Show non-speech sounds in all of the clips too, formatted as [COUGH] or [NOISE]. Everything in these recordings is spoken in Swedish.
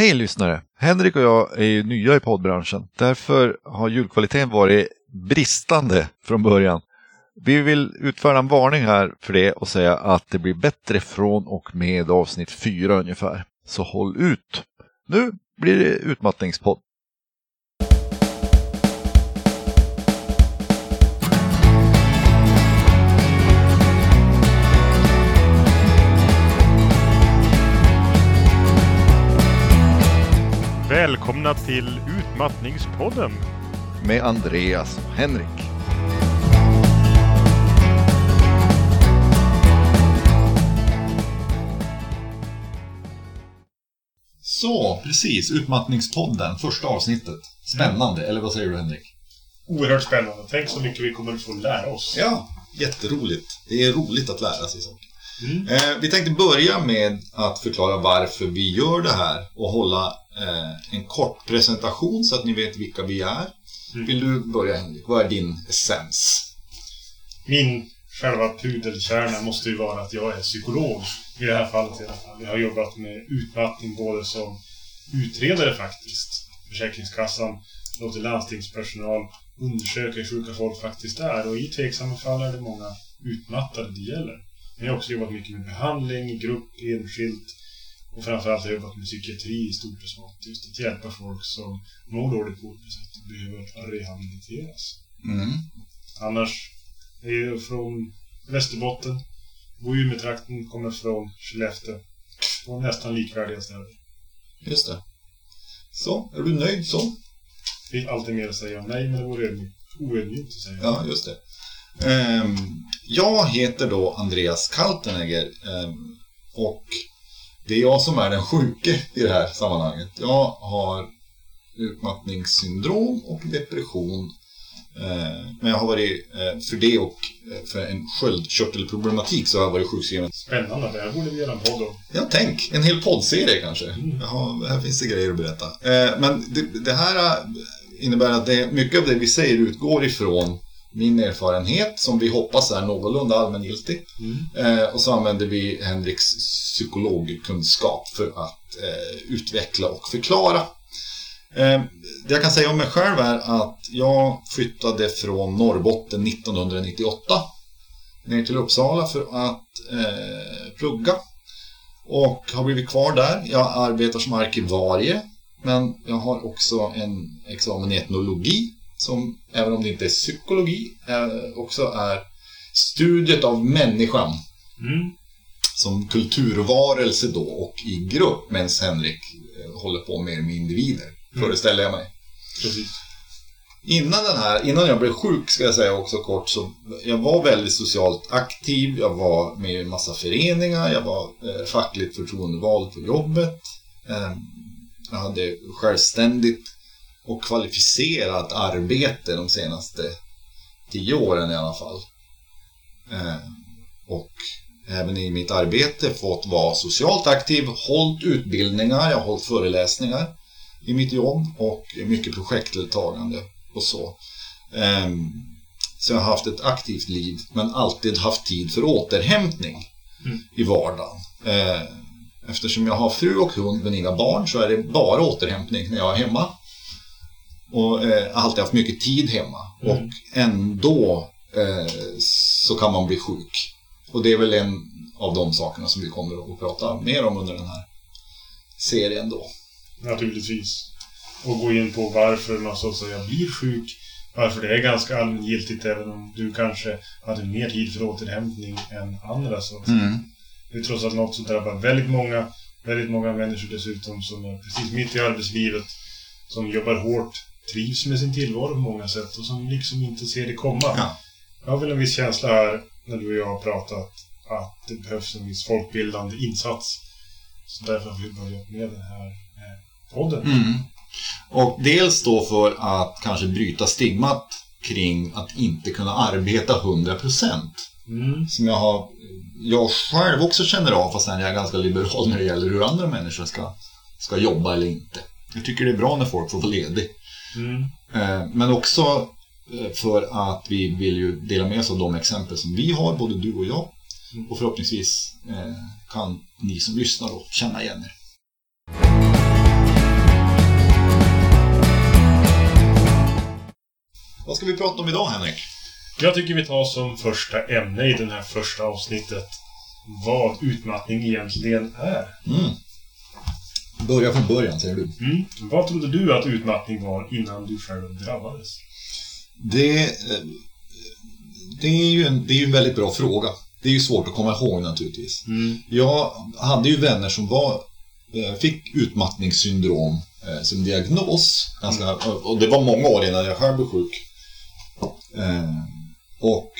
Hej lyssnare! Henrik och jag är ju nya i poddbranschen. Därför har ljudkvaliteten varit bristande från början. Vi vill utföra en varning här för det och säga att det blir bättre från och med avsnitt 4 ungefär. Så håll ut! Nu blir det utmattningspodd. Välkomna till Utmattningspodden. Med Andreas och Henrik. Så, precis. Utmattningspodden, första avsittet. Spännande, eller vad säger du Henrik? Oerhört spännande. Tänk så mycket vi kommer att få lära oss. Ja, jätteroligt. Det är roligt att lära sig saker. Mm. Eh, vi tänkte börja med att förklara varför vi gör det här och hålla en kort presentation så att ni vet vilka vi är. Mm. Vill du börja Henrik? Vad är din essens? Min själva pudelkärna måste ju vara att jag är psykolog. I det här fallet i alla fall. Jag har jobbat med utmattning både som utredare faktiskt. Försäkringskassan låter landstingspersonal undersöka hur sjuka folk faktiskt är. Och i tveksamma fall är det många utmattade det gäller. Men jag har också jobbat mycket med behandling, grupp, enskilt. Och framförallt jobbat med psykiatri i stort och smått. Just att hjälpa folk som mår dåligt på olika sätt och behöver rehabiliteras. Mm. Annars är jag från Västerbotten. Bor i Umeåtrakten, kommer från Skellefteå. Och nästan likvärdiga städer. Just det. Så, är du nöjd så? Det finns alltid mer att säga om mig, men det vore ödmjukt- oödmjukt att säga. Ja, just det. Ehm, jag heter då Andreas Kaltenegger ehm, och det är jag som är den sjuke i det här sammanhanget. Jag har utmattningssyndrom och depression. Eh, Men jag har varit, eh, för det och eh, för en sköldkörtelproblematik så har jag varit sjukskriven. Spännande, det här borde vi göra en podd om. Ja, tänk, en hel poddserie kanske. Mm. Jaha, här finns det grejer att berätta. Men det, det här innebär att det, mycket av det vi säger utgår ifrån min erfarenhet som vi hoppas är någorlunda allmängiltig. Mm. Eh, och så använder vi Henriks psykologkunskap för att eh, utveckla och förklara. Eh, det jag kan säga om mig själv är att jag flyttade från Norrbotten 1998 ner till Uppsala för att eh, plugga. Och har blivit kvar där. Jag arbetar som arkivarie. Men jag har också en examen i etnologi. Som, även om det inte är psykologi, eh, också är studiet av människan Mm. som kulturvarelse då och i grupp medan Henrik eh, håller på mer med individer, Mm. föreställer jag mig. Precis. Innan den här, innan jag blev sjuk ska jag säga också kort, så jag var väldigt socialt aktiv, jag var med i en massa föreningar, jag var eh, fackligt förtroendevald på jobbet. Eh, jag hade självständigt och kvalificerat arbete de senaste tio åren i alla fall. Eh, och även i mitt arbete fått vara socialt aktiv, hållit utbildningar, jag har hållit föreläsningar i mitt jobb och mycket projektdeltagande och så. Ehm, Så jag har haft ett aktivt liv men alltid haft tid för återhämtning Mm. i vardagen. Eh, Eftersom jag har fru och hund men inga barn så är det bara återhämtning när jag är hemma. Och eh, alltid haft mycket tid hemma. Mm. Och ändå eh, så kan man bli sjuk. Och det är väl en av de sakerna som vi kommer att prata mer om under den här serien då. Naturligtvis. Och gå in på varför man så att säga blir sjuk. Varför det är ganska allmängiltigt även om du kanske hade mer tid för återhämtning än andra. Så att. Mm. Det är trots allt något som drabbar väldigt många. Väldigt många människor dessutom som är precis mitt i arbetslivet. Som jobbar hårt, trivs med sin tillvaro på många sätt och som liksom inte ser det komma. Ja. Jag har väl en viss känsla här när du och jag har pratat att det behövs en viss folkbildande insats. Så därför har vi börjat med den här eh, podden. Mm. Och dels då för att kanske bryta stigmat kring att inte kunna arbeta 100%. Mm. Som jag har, jag själv också känner av fast jag är ganska liberal när det gäller hur andra människor ska, ska jobba eller inte. Jag tycker det är bra när folk får vara ledig. Mm. Eh, men också eh, för att vi vill ju dela med oss av de exempel som vi har, både du och jag. Mm. Och förhoppningsvis eh, kan ni som lyssnar då känna igen er. Vad ska vi prata om idag, Henrik? Jag tycker vi tar som första ämne i det här första avsnittet vad utmattning egentligen är. Mm. Börja från början, säger du. Mm. Vad trodde du att utmattning var innan du själv drabbades? Det, eh, det, är ju en, det är ju en väldigt bra fråga. Det är ju svårt att komma ihåg naturligtvis. Mm. Jag hade ju vänner som var, eh, fick utmattningssyndrom eh, som diagnos. Ganska, och det var många år innan jag själv blev sjuk. Och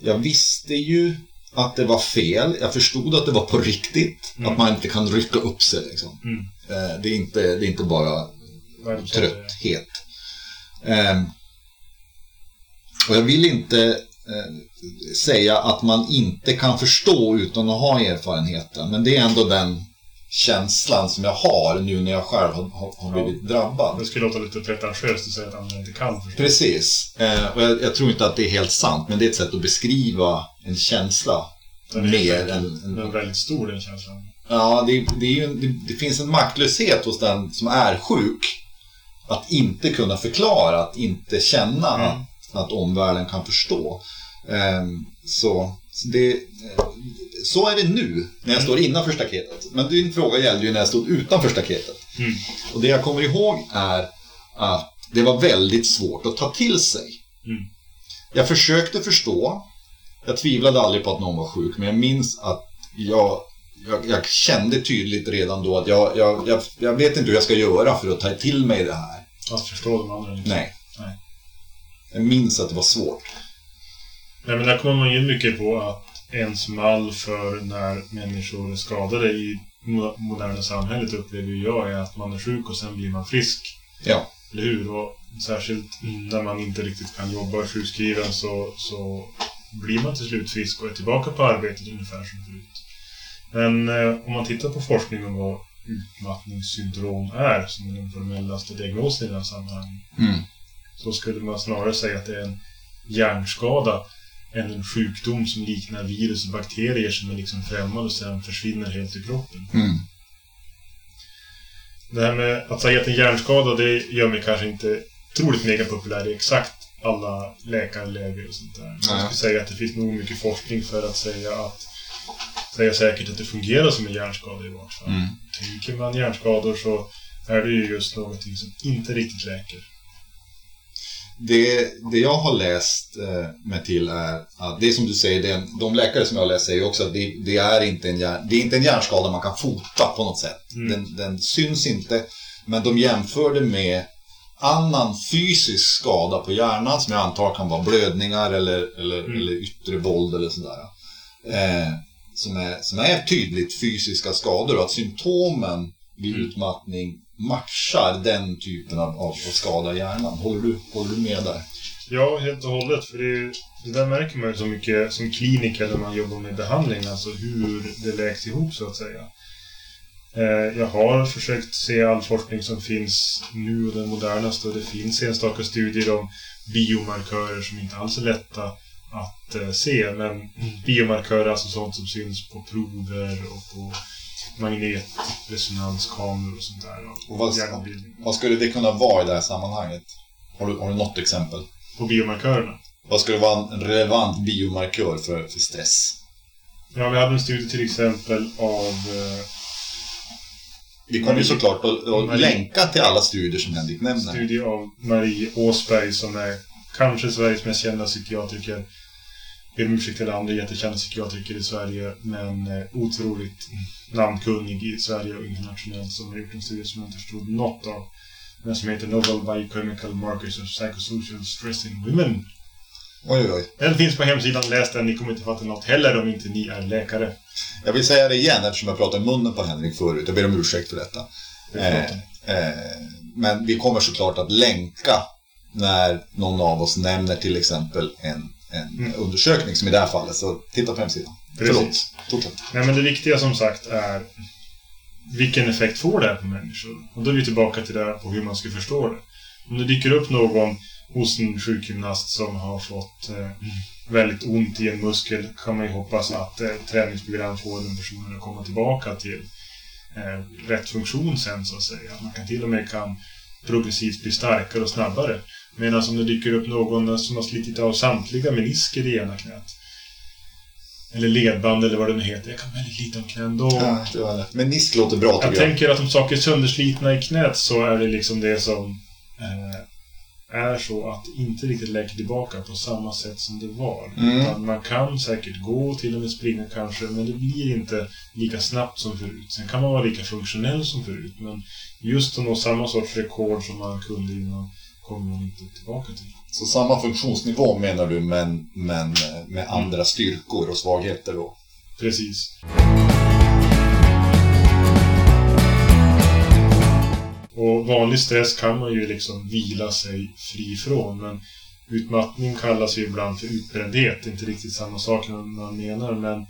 jag visste ju att det var fel. Jag förstod att det var på riktigt. Mm. Att man inte kan rycka upp sig liksom. Mm. Eh, det, är inte, det är inte bara trötthet. Eh, och jag vill inte eh, säga att man inte kan förstå utan att ha erfarenheten. Men det är ändå den känslan som jag har nu när jag själv har, har, blivit drabbad. Det skulle låta lite pretentiöst att säga att andra inte kan förstå. Precis. Eh, och jag, jag tror inte att det är helt sant, men det är ett sätt att beskriva en känsla Den är mer än... än Den är väldigt stor den känslan. Ja, det, det, är ju, en- det, det finns en maktlöshet hos den som är sjuk. Att inte kunna förklara, att inte känna Mm. att, att omvärlden kan förstå. Ehm, så, så, det, eh, så är det nu när jag står innanför staketet. Men din fråga gällde ju när jag stod utanför staketet. Mm. Och det jag kommer ihåg är att det var väldigt svårt att ta till sig. Mm. Jag försökte förstå. Jag tvivlade aldrig på att någon var sjuk, men jag minns att jag, jag, jag kände tydligt redan då att jag, jag, jag, jag vet inte hur jag ska göra för att ta till mig det här. Att förstå de andra. Liksom. Nej. Nej. Jag minns att det var svårt. Nej, men där kommer man in mycket på att ens mall för när människor är skadade i mo- moderna samhället upplever jag är att man är sjuk och sen blir man frisk. Ja. Eller hur? Och särskilt när man inte riktigt kan jobba och är sjukskriven så, så blir man till slut frisk och är tillbaka på arbetet ungefär som förut. Men eh, om man tittar på forskning om vad utmattningssyndrom är, som är den formellaste diagnosen i det här sammanhanget, Mm. så skulle man snarare säga att det är en hjärnskada en sjukdom som liknar virus och bakterier som är liksom främmande och sen försvinner helt ur kroppen. Mm. Det här med att säga att en hjärnskada, det gör mig kanske inte otroligt mega populär i exakt alla läkarläger och sånt där. Jag Nej. skulle säga att det finns nog mycket forskning för att säga att säga säkert att det fungerar som en hjärnskada i vart fall. Mm. Tänker man hjärnskador så är det ju just någonting som inte riktigt läker. Det, det jag har läst eh, mig till är att det är som du säger, det de läkare som jag har läst säger också att det, det, är inte en hjärn, det är inte en hjärnskada man kan fota på något sätt. Mm. Den, den syns inte, men de jämför det med annan fysisk skada på hjärnan som jag antar kan vara blödningar eller, eller, Mm. eller yttre våld eller sådär. Eh, som, är, som är tydligt fysiska skador och att symptomen vid Mm. utmattning matchar den typen av, av, skada i hjärnan. Håller du, håller du med där? Ja, helt och hållet. För det, det där märker man ju så mycket som kliniker när man jobbar med behandling, alltså hur det läks ihop så att säga. Eh, jag har försökt se all forskning som finns nu och den modernaste och det finns enstaka studier om biomarkörer som inte alls är lätta att eh, se. Men biomarkörer är alltså sånt som syns på prover och på magnetresonanskameror och sånt där. Och vad- hjärnbildning. Vad skulle det kunna vara i det här sammanhanget? Har du, har du något exempel? På biomarkörerna. Vad skulle vara en relevant biomarkör för, för stress? Ja, vi hade en studie till exempel av eh, Vi kommer ju såklart att, länka till alla studier som Henrik nämner. studie av Marie Åsberg som är kanske Sveriges mest kända psykiatriker. Ber om ursäkt till andra jättekända psykiatriker i Sverige, men eh, otroligt namnkunnig i Sverige och internationellt som har gjort en studie som jag inte förstod något av. Den som heter Novel Biochemical Markers of Psychosocial Stress in Women. Oj, oj. Den finns på hemsidan, läs den. Ni kommer inte fatta något heller om inte ni är läkare. Jag vill säga det igen eftersom jag pratade i munnen på Henrik förut. Jag ber om ursäkt för detta. Eh, eh, men vi kommer såklart att länka när någon av oss nämner till exempel en, en Mm. undersökning som i det här fallet. Så titta på hemsidan. Precis. Förlåt. Fortsätt. Nej, men det viktiga som sagt är vilken effekt får det här på människor? Och då är vi tillbaka till det här på hur man ska förstå det. Om det dyker upp någon hos en sjukgymnast som har fått eh, väldigt ont i en muskel kan man ju hoppas att eh, träningsprogram får den personen att komma tillbaka till eh, rätt funktion sen så att säga. Man kan till och med kan progressivt bli starkare och snabbare. Medan om det dyker upp någon som har slitit av samtliga menisker i ena knät. Eller ledband eller vad det nu heter. Jag kan väldigt lite om knän. Då... Ja, det var det. Menisk låter bra Jag jag. tänker att om saker är sönderslitna i knät så är det liksom det som eh, är så att det inte riktigt läker tillbaka på samma sätt som det var. Mm. Utan man kan säkert gå, till och med springa kanske, men det blir inte lika snabbt som förut. Sen kan man vara lika funktionell som förut, men just att nå samma sorts rekord som man kunde innan kommer man inte tillbaka till. Så samma funktionsnivå menar du, men, men med andra styrkor och svagheter då? Precis. Och vanlig stress kan man ju liksom vila sig fri från, men utmattning kallas ju ibland för utbrändhet. Det är inte riktigt samma sak man menar, men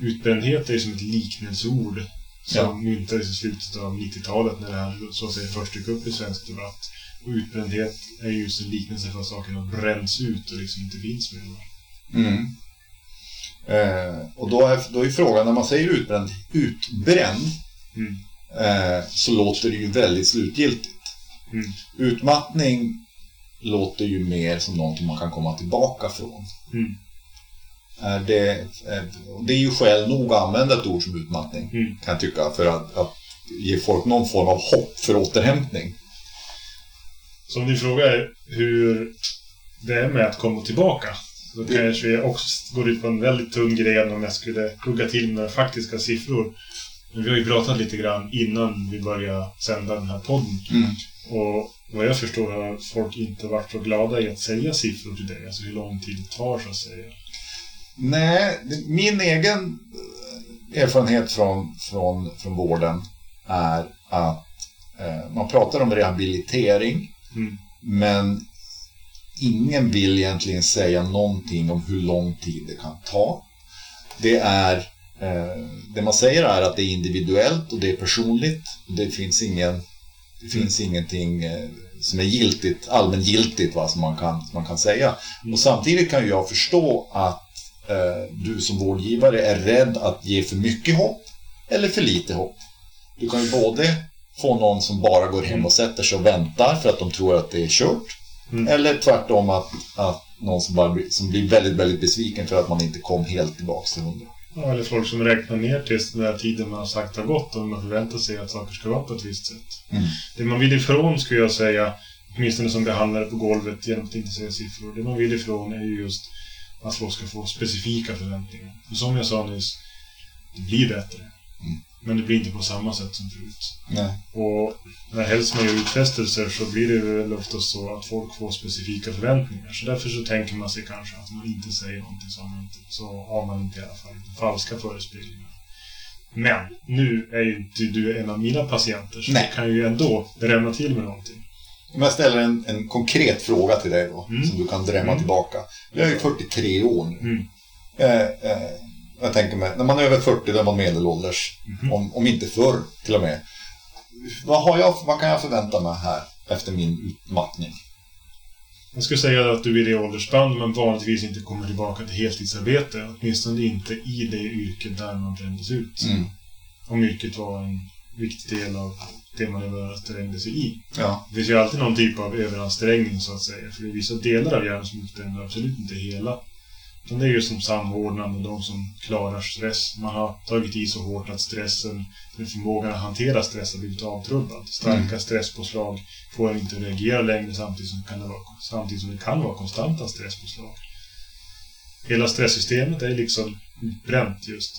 utbrändhet är ju som ett liknelseord som Ja. myntades i slutet av 90-talet när det här så att säga först dök upp i svensk debatt. Och utbrändhet är ju just en liknelse för saker har bränts ut och liksom inte finns mer. Mm. Eh, och då är, då är frågan, när man säger utbränd, utbränd Mm. eh, så låter det ju väldigt slutgiltigt. Mm. Utmattning låter ju mer som någonting man kan komma tillbaka från. Mm. Är det, eh, det är ju skäl nog att använda ett ord som utmattning, Mm. kan jag tycka, för att, att ge folk någon form av hopp för återhämtning. Så om din fråga är hur det är med att komma tillbaka. Så Det- kanske jag också går ut på en väldigt tunn gren om jag skulle hugga till med faktiska siffror. Men vi har ju pratat lite grann innan vi började sända den här podden. Mm. Och vad jag förstår har folk inte varit så glada i att säga siffror till dig. Alltså hur lång tid det tar så att säga. Nej, min egen erfarenhet från, från, från vården är att eh, man pratar om rehabilitering Mm. men ingen vill egentligen säga någonting om hur lång tid det kan ta. Det är eh, det man säger är att det är individuellt och det är personligt. Det finns ingen det finns ingenting eh, som är giltigt, allmängiltigt va, som, man kan, som man kan säga. Och samtidigt kan jag förstå att eh, du som vårdgivare är rädd att ge för mycket hopp eller för lite hopp. Du kan ju både få någon som bara går hem och sätter sig och väntar för att de tror att det är kört. Mm. Eller tvärtom att, att någon som, bara som blir väldigt, väldigt besviken för att man inte kom helt tillbaka till hundra. Ja, eller folk som räknar ner tills den där tiden man har sagt har gått och man förväntar sig att saker ska vara på ett visst sätt. Mm. Det man vill ifrån skulle jag säga, åtminstone som behandlare på golvet genom att inte säga siffror. Det man vill ifrån är ju just att folk ska få specifika förväntningar. För som jag sa nyss, det blir bättre. Men det blir inte på samma sätt som förut. Nej. Och när helst man gör utfästelser så blir det väl ofta så att folk får specifika förväntningar. Så därför så tänker man sig kanske att man inte säger någonting som man inte, så har man inte i alla fall falska förespeglingar. Men nu är ju inte du en av mina patienter så Nej. du kan ju ändå drämma till med någonting. Om jag ställer en, en konkret fråga till dig då, Mm. som du kan drämma Mm. tillbaka. Jag är ju 43 år nu. Mm. Eh, eh, jag tänker mig, när man är över 40 då är man medelålders. Mhm. Om, om inte förr till och med. Vad, har jag, vad kan jag förvänta mig här efter min utmattning? Jag skulle säga att du är i det åldersspann men vanligtvis inte kommer tillbaka till heltidsarbete. Åtminstone inte i det yrket där man brändes ut. Mm. Om yrket var en viktig del av det man överansträngde sig i. Ja. Det finns ju alltid någon typ av överansträngning så att säga. För det är vissa delar av hjärnan som utbrända, absolut inte hela. Det är ju som samordnande, de som klarar stress. Man har tagit i så hårt att stressen, eller förmågan att hantera stress har blivit avtrubbad. Starka Mm. stresspåslag får en inte reagera längre samtidigt som, kan det vara, samtidigt som det kan vara konstanta stresspåslag. Hela stresssystemet är liksom utbränt just.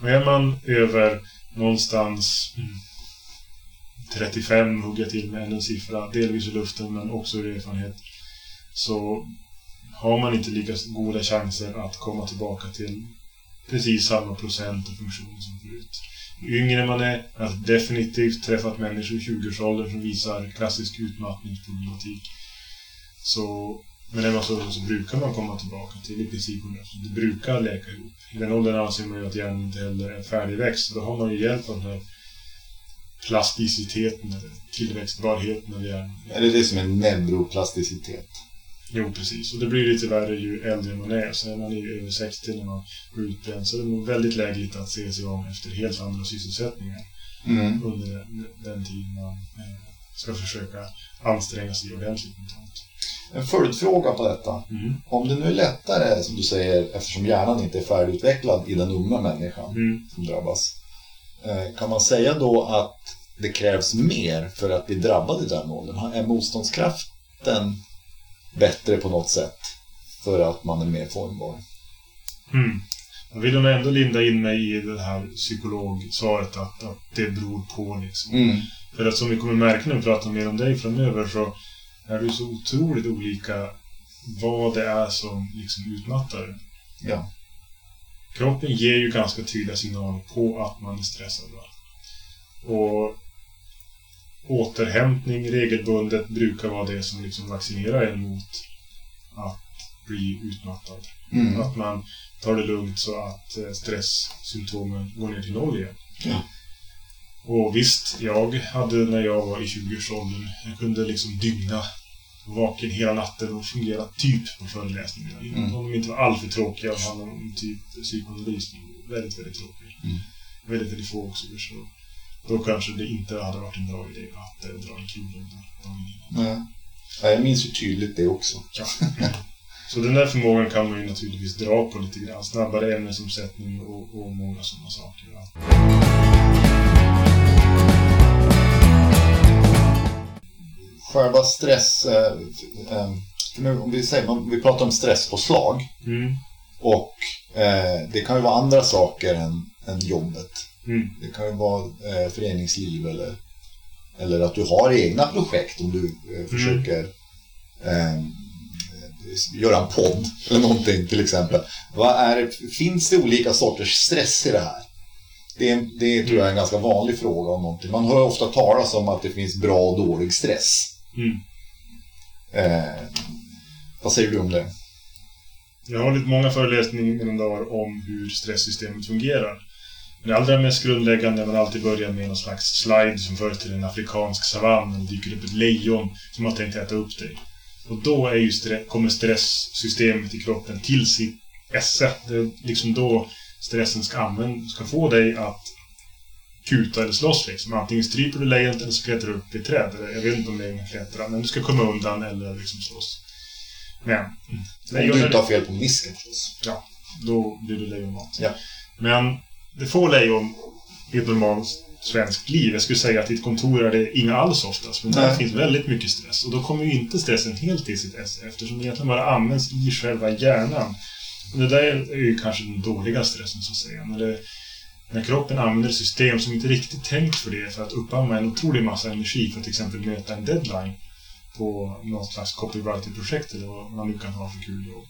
Och är man över någonstans mm, 35 hugger jag till med en siffra, delvis i luften men också ur erfarenhet, så har man inte lika goda chanser att komma tillbaka till precis samma procent och funktion som förut. Ju yngre man är, jag har definitivt träffat människor i 20-årsåldern som visar klassisk utmattningsproblematik. Så, men är man så, så brukar man komma tillbaka till i princip 100%. Det brukar läka ihop. I den åldern anser man ju att hjärnan inte heller är färdigväxt. Då har man ju hjälp av den här plasticiteten eller tillväxtbarheten av hjärnan. Är det det som är neuroplasticitet? Jo, precis. Och det blir lite värre ju äldre man är. Så är man ju över 60 när man blir utbränd så är det väldigt lägligt att se sig om efter helt andra sysselsättningar Mm. under den, den tid man eh, ska försöka anstränga sig ordentligt mentalt. En följdfråga på detta. Mm. Om det nu är lättare, som du säger, eftersom hjärnan inte är färdigutvecklad i den unga människan Mm. som drabbas. eh, Kan man säga då att det krävs mer för att bli drabbad i den åldern? Är motståndskraften bättre på något sätt för att man är mer formbar? Mm. Jag vill nog ändå linda in mig i det här psykologsvaret att, att det beror på liksom. Mm. För att som vi kommer märka när vi pratar mer om dig framöver så är du så otroligt olika vad det är som liksom utmattar. Ja. Kroppen ger ju ganska tydliga signaler på att man är stressad. Va? Och återhämtning regelbundet brukar vara det som liksom vaccinerar en mot att bli utmattad. Mm. Att man tar det lugnt så att eh, stresssymptomen går ner till noll igen. Ja. Och visst, jag hade när jag var i 20-årsåldern, jag kunde liksom dygna vaken hela natten och fungera typ på föreläsningarna. Mm. Om de inte var alltför tråkiga och handlade om typ psykoanalys. Väldigt, väldigt tråkiga. Mm. Väldigt, väldigt få också. Så då kanske det inte hade varit en bra idé att eh, dra en dagen innan. Nej. Ja, jag minns ju tydligt det också. Ja. [LAUGHS] Så den där förmågan kan man ju naturligtvis dra på lite grann. Snabbare ämnesomsättning och, och många sådana saker. Ja. Själva stress... Eh, eh, för nu, om vi, säger, vi pratar om stresspåslag Mm. och eh, det kan ju vara andra saker än, än jobbet. Mm. Det kan ju vara eh, föreningsliv eller, eller att du har egna projekt om du eh, försöker eh, göra en podd eller någonting till exempel. Vad är finns det olika sorters stress i det här? Det, är, det tror jag är en ganska vanlig fråga om någonting. Man hör ofta talas om att det finns bra och dålig stress. Mm. Eh, vad säger du om det? Jag har hållit många föreläsningar mina dagar om hur stresssystemet fungerar. Det allra mest grundläggande är man alltid börjar med någon slags slide som föreställer en afrikansk savann och dyker upp ett lejon som har tänkt äta upp dig. Och då är ju stre- kommer stresssystemet i kroppen till sitt esse. Det är liksom då stressen ska, ska få dig att kuta eller slåss liksom. Antingen stryper du lejonet eller så klättrar du upp i träd. Eller, jag vet inte om lejon kan klättra, men du ska komma undan eller liksom slåss. Men... Om du inte har fel på disken förstås. Ja, då blir det lejonmat. Ja. Men det får lejon i ett normalt svenskt liv. Jag skulle säga att i ett kontor är det inga alls oftast. Men där Nej. finns väldigt mycket stress. Och då kommer ju inte stressen helt till sitt esse eftersom det egentligen bara används i själva hjärnan. Och det där är ju kanske den dåliga stressen så att säga. När, det, när kroppen använder system som inte riktigt tänkt för det för att uppamma en otrolig massa energi för att till exempel möta en deadline på något slags copywriting-projekt eller vad man nu kan ha för kul jobb.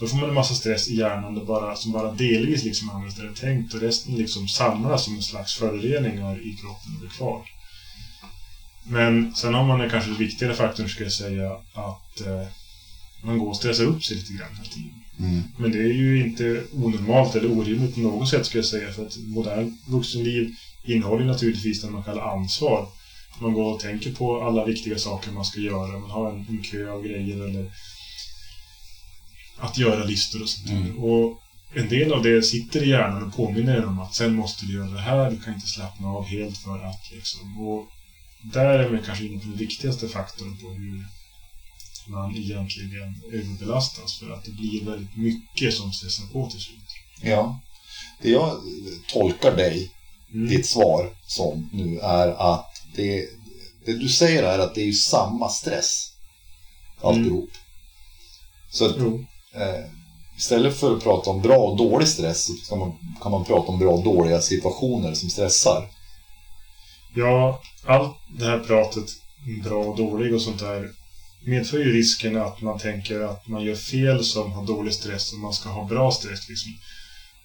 Då får man en massa stress i hjärnan det bara, som bara delvis liksom används där det är tänkt och resten liksom samlas som en slags föroreningar i kroppen och blir kvar. Men sen har man den kanske viktigare faktorn skulle jag säga att eh, man går och stressar upp sig lite grann hela tiden. Mm. Men det är ju inte onormalt eller orimligt på något sätt ska jag säga för att modern vuxenliv innehåller naturligtvis det man kallar ansvar. Man går och tänker på alla viktiga saker man ska göra. Man har en, en kö av grejer eller att göra listor och sånt. Mm. Och en del av det sitter i hjärnan och påminner en om att sen måste du göra det här, du kan inte slappna av helt för att liksom. Och där är man kanske inne på den viktigaste faktorn på hur man egentligen överbelastas för att det blir väldigt mycket som stressar på till slut. Ja. Det jag tolkar dig, Mm. ditt svar som nu är att det, det du säger är att det är ju samma stress. Alltihop. Så att, Jo. Eh, istället för att prata om bra och dålig stress så kan man, kan man prata om bra och dåliga situationer som stressar. Ja, allt det här pratet, bra och dålig och sånt där, medför ju risken att man tänker att man gör fel som har dålig stress och man ska ha bra stress. Liksom.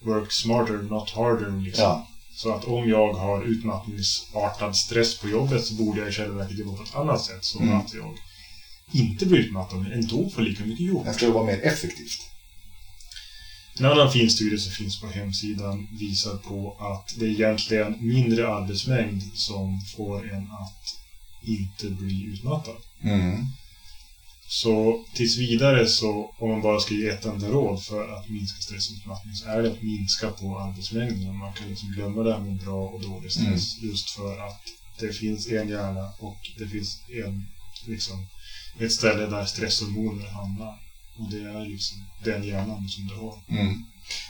Work smarter, not harder. Liksom. Ja. Så att om jag har utmattningsartad stress på jobbet så borde jag i själva verket jobba på ett annat sätt. Så Mm. att jag inte blir utmattad men ändå får lika mycket jobb. Det ska vara mer effektivt. En annan fin studie som finns på hemsidan visar på att det är egentligen mindre arbetsmängd som får en att inte bli utmattad. Mm. Så tills vidare så, om man bara ska ge ett enda råd för att minska stressutmattning så är det att minska på arbetsmängden. Man kan liksom glömma det här med bra och dålig stress just för att det finns en hjärna och det finns en liksom ett ställe där stresshormoner hamnar. Och det är liksom den hjärnan som du har. Mm.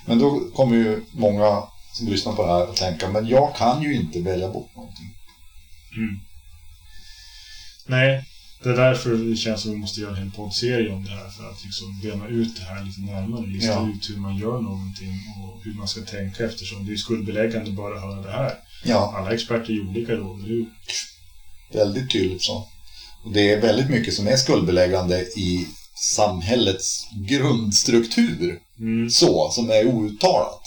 Men då kommer ju många som lyssnar på det här att tänka, men jag kan ju inte välja bort någonting. Mm. Nej, det är därför det känns som vi måste göra en hel poddserie om det här för att liksom bena ut det här lite närmare. Lista Ja. ut hur man gör någonting och hur man ska tänka eftersom det är skuldbeläggande bara att höra det här. Ja, Alla experter är olika då, eller hur? väldigt tydligt så. Det är väldigt mycket som är skuldbeläggande i samhällets grundstruktur. Mm. Så, som är outtalat.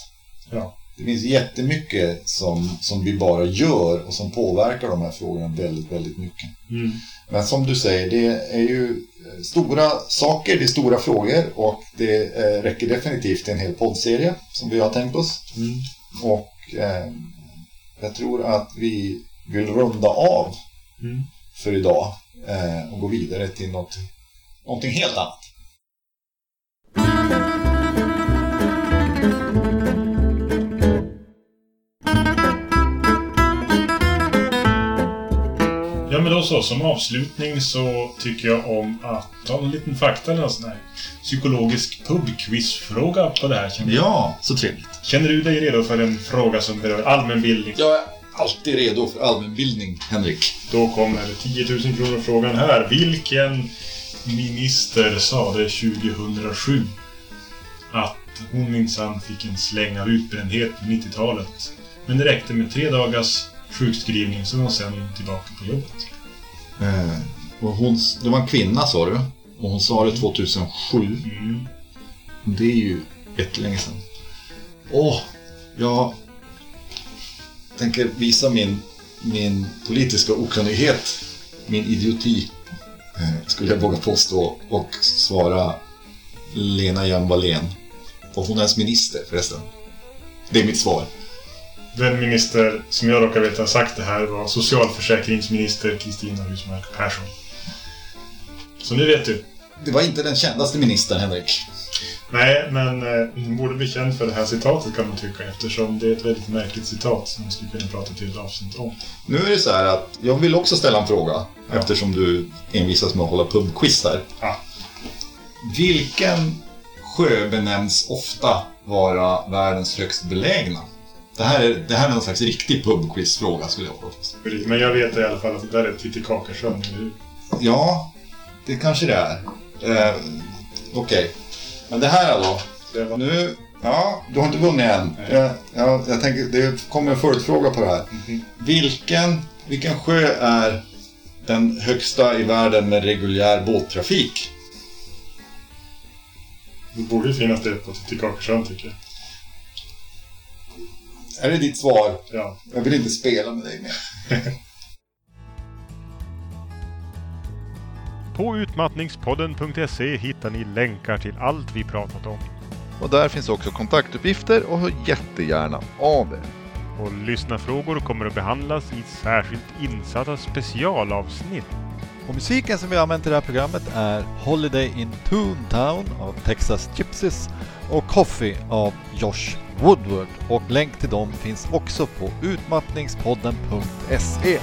Ja. Det finns jättemycket som, som vi bara gör och som påverkar de här frågorna väldigt, väldigt mycket. Mm. Men som du säger, det är ju eh, stora saker, det är stora frågor och det eh, räcker definitivt till en hel poddserie som vi har tänkt oss. Mm. Och eh, jag tror att vi vill runda av Mm. för idag eh, och gå vidare till något, någonting helt annat. Ja men då så, som avslutning så tycker jag om att ta en liten fakta eller någon sån här psykologisk pubquizfråga på det här. Känner, Ja, så trevligt. känner du dig redo för en fråga som berör allmänbildning? Jag alltid redo för allmänbildning, Henrik. Då kommer 10 000 kronor frågan här. Vilken minister sade 2007 att hon minsann fick en släng av utbrändhet på 90-talet? Men det räckte med tre dagars sjukskrivning så var hon sen tillbaka på jobbet. Eh, och hon, det var en kvinna sa du. Och hon sa det 2007. Mm. Det är ju jättelänge sedan. Åh, jag tänker visa min, min politiska okunnighet, min idioti, eh, skulle jag våga påstå, och svara Lena Hjelm-Wallén. Och hon är ens minister förresten. Det är mitt svar. Den minister som jag råkar veta har sagt det här var socialförsäkringsminister Kristina Husmark Persson. Så nu vet du. Det var inte den kändaste ministern, Henrik. Nej, men eh, hon borde bli känd för det här citatet kan man tycka eftersom det är ett väldigt märkligt citat som vi skulle kunna prata till ett avsnitt om. Nu är det så här att jag vill också ställa en fråga Ja. eftersom du envisas med att hålla pubquiz här. Ja. Vilken sjö benämns ofta vara världens högst belägna? Det här är, det här är någon slags riktig pubquizfråga skulle jag påstå. Men jag vet i alla fall att det där är Titicacasjön, eller hur? Ja, det kanske det är. Eh, Okej. Men det här då? Nu, ja, du har inte vunnit än. Jag, jag, jag tänker, det kommer en följdfråga på det här. Mhm. Vilken, vilken sjö är den högsta i världen med reguljär båttrafik? Det borde ju finnas det på Titicacasjön, tycker jag. Är det ditt svar? Ja. Jag vill inte spela med dig mer. [LAUGHS] På utmattningspodden.se hittar ni länkar till allt vi pratat om. Och där finns också kontaktuppgifter och hör jättegärna av er. Och lyssnarfrågor kommer att behandlas i särskilt insatta specialavsnitt. Och musiken som vi använt i det här programmet är Holiday in Toontown av Texas Gypsies och Coffee av Josh Woodward. Och länk till dem finns också på utmattningspodden.se.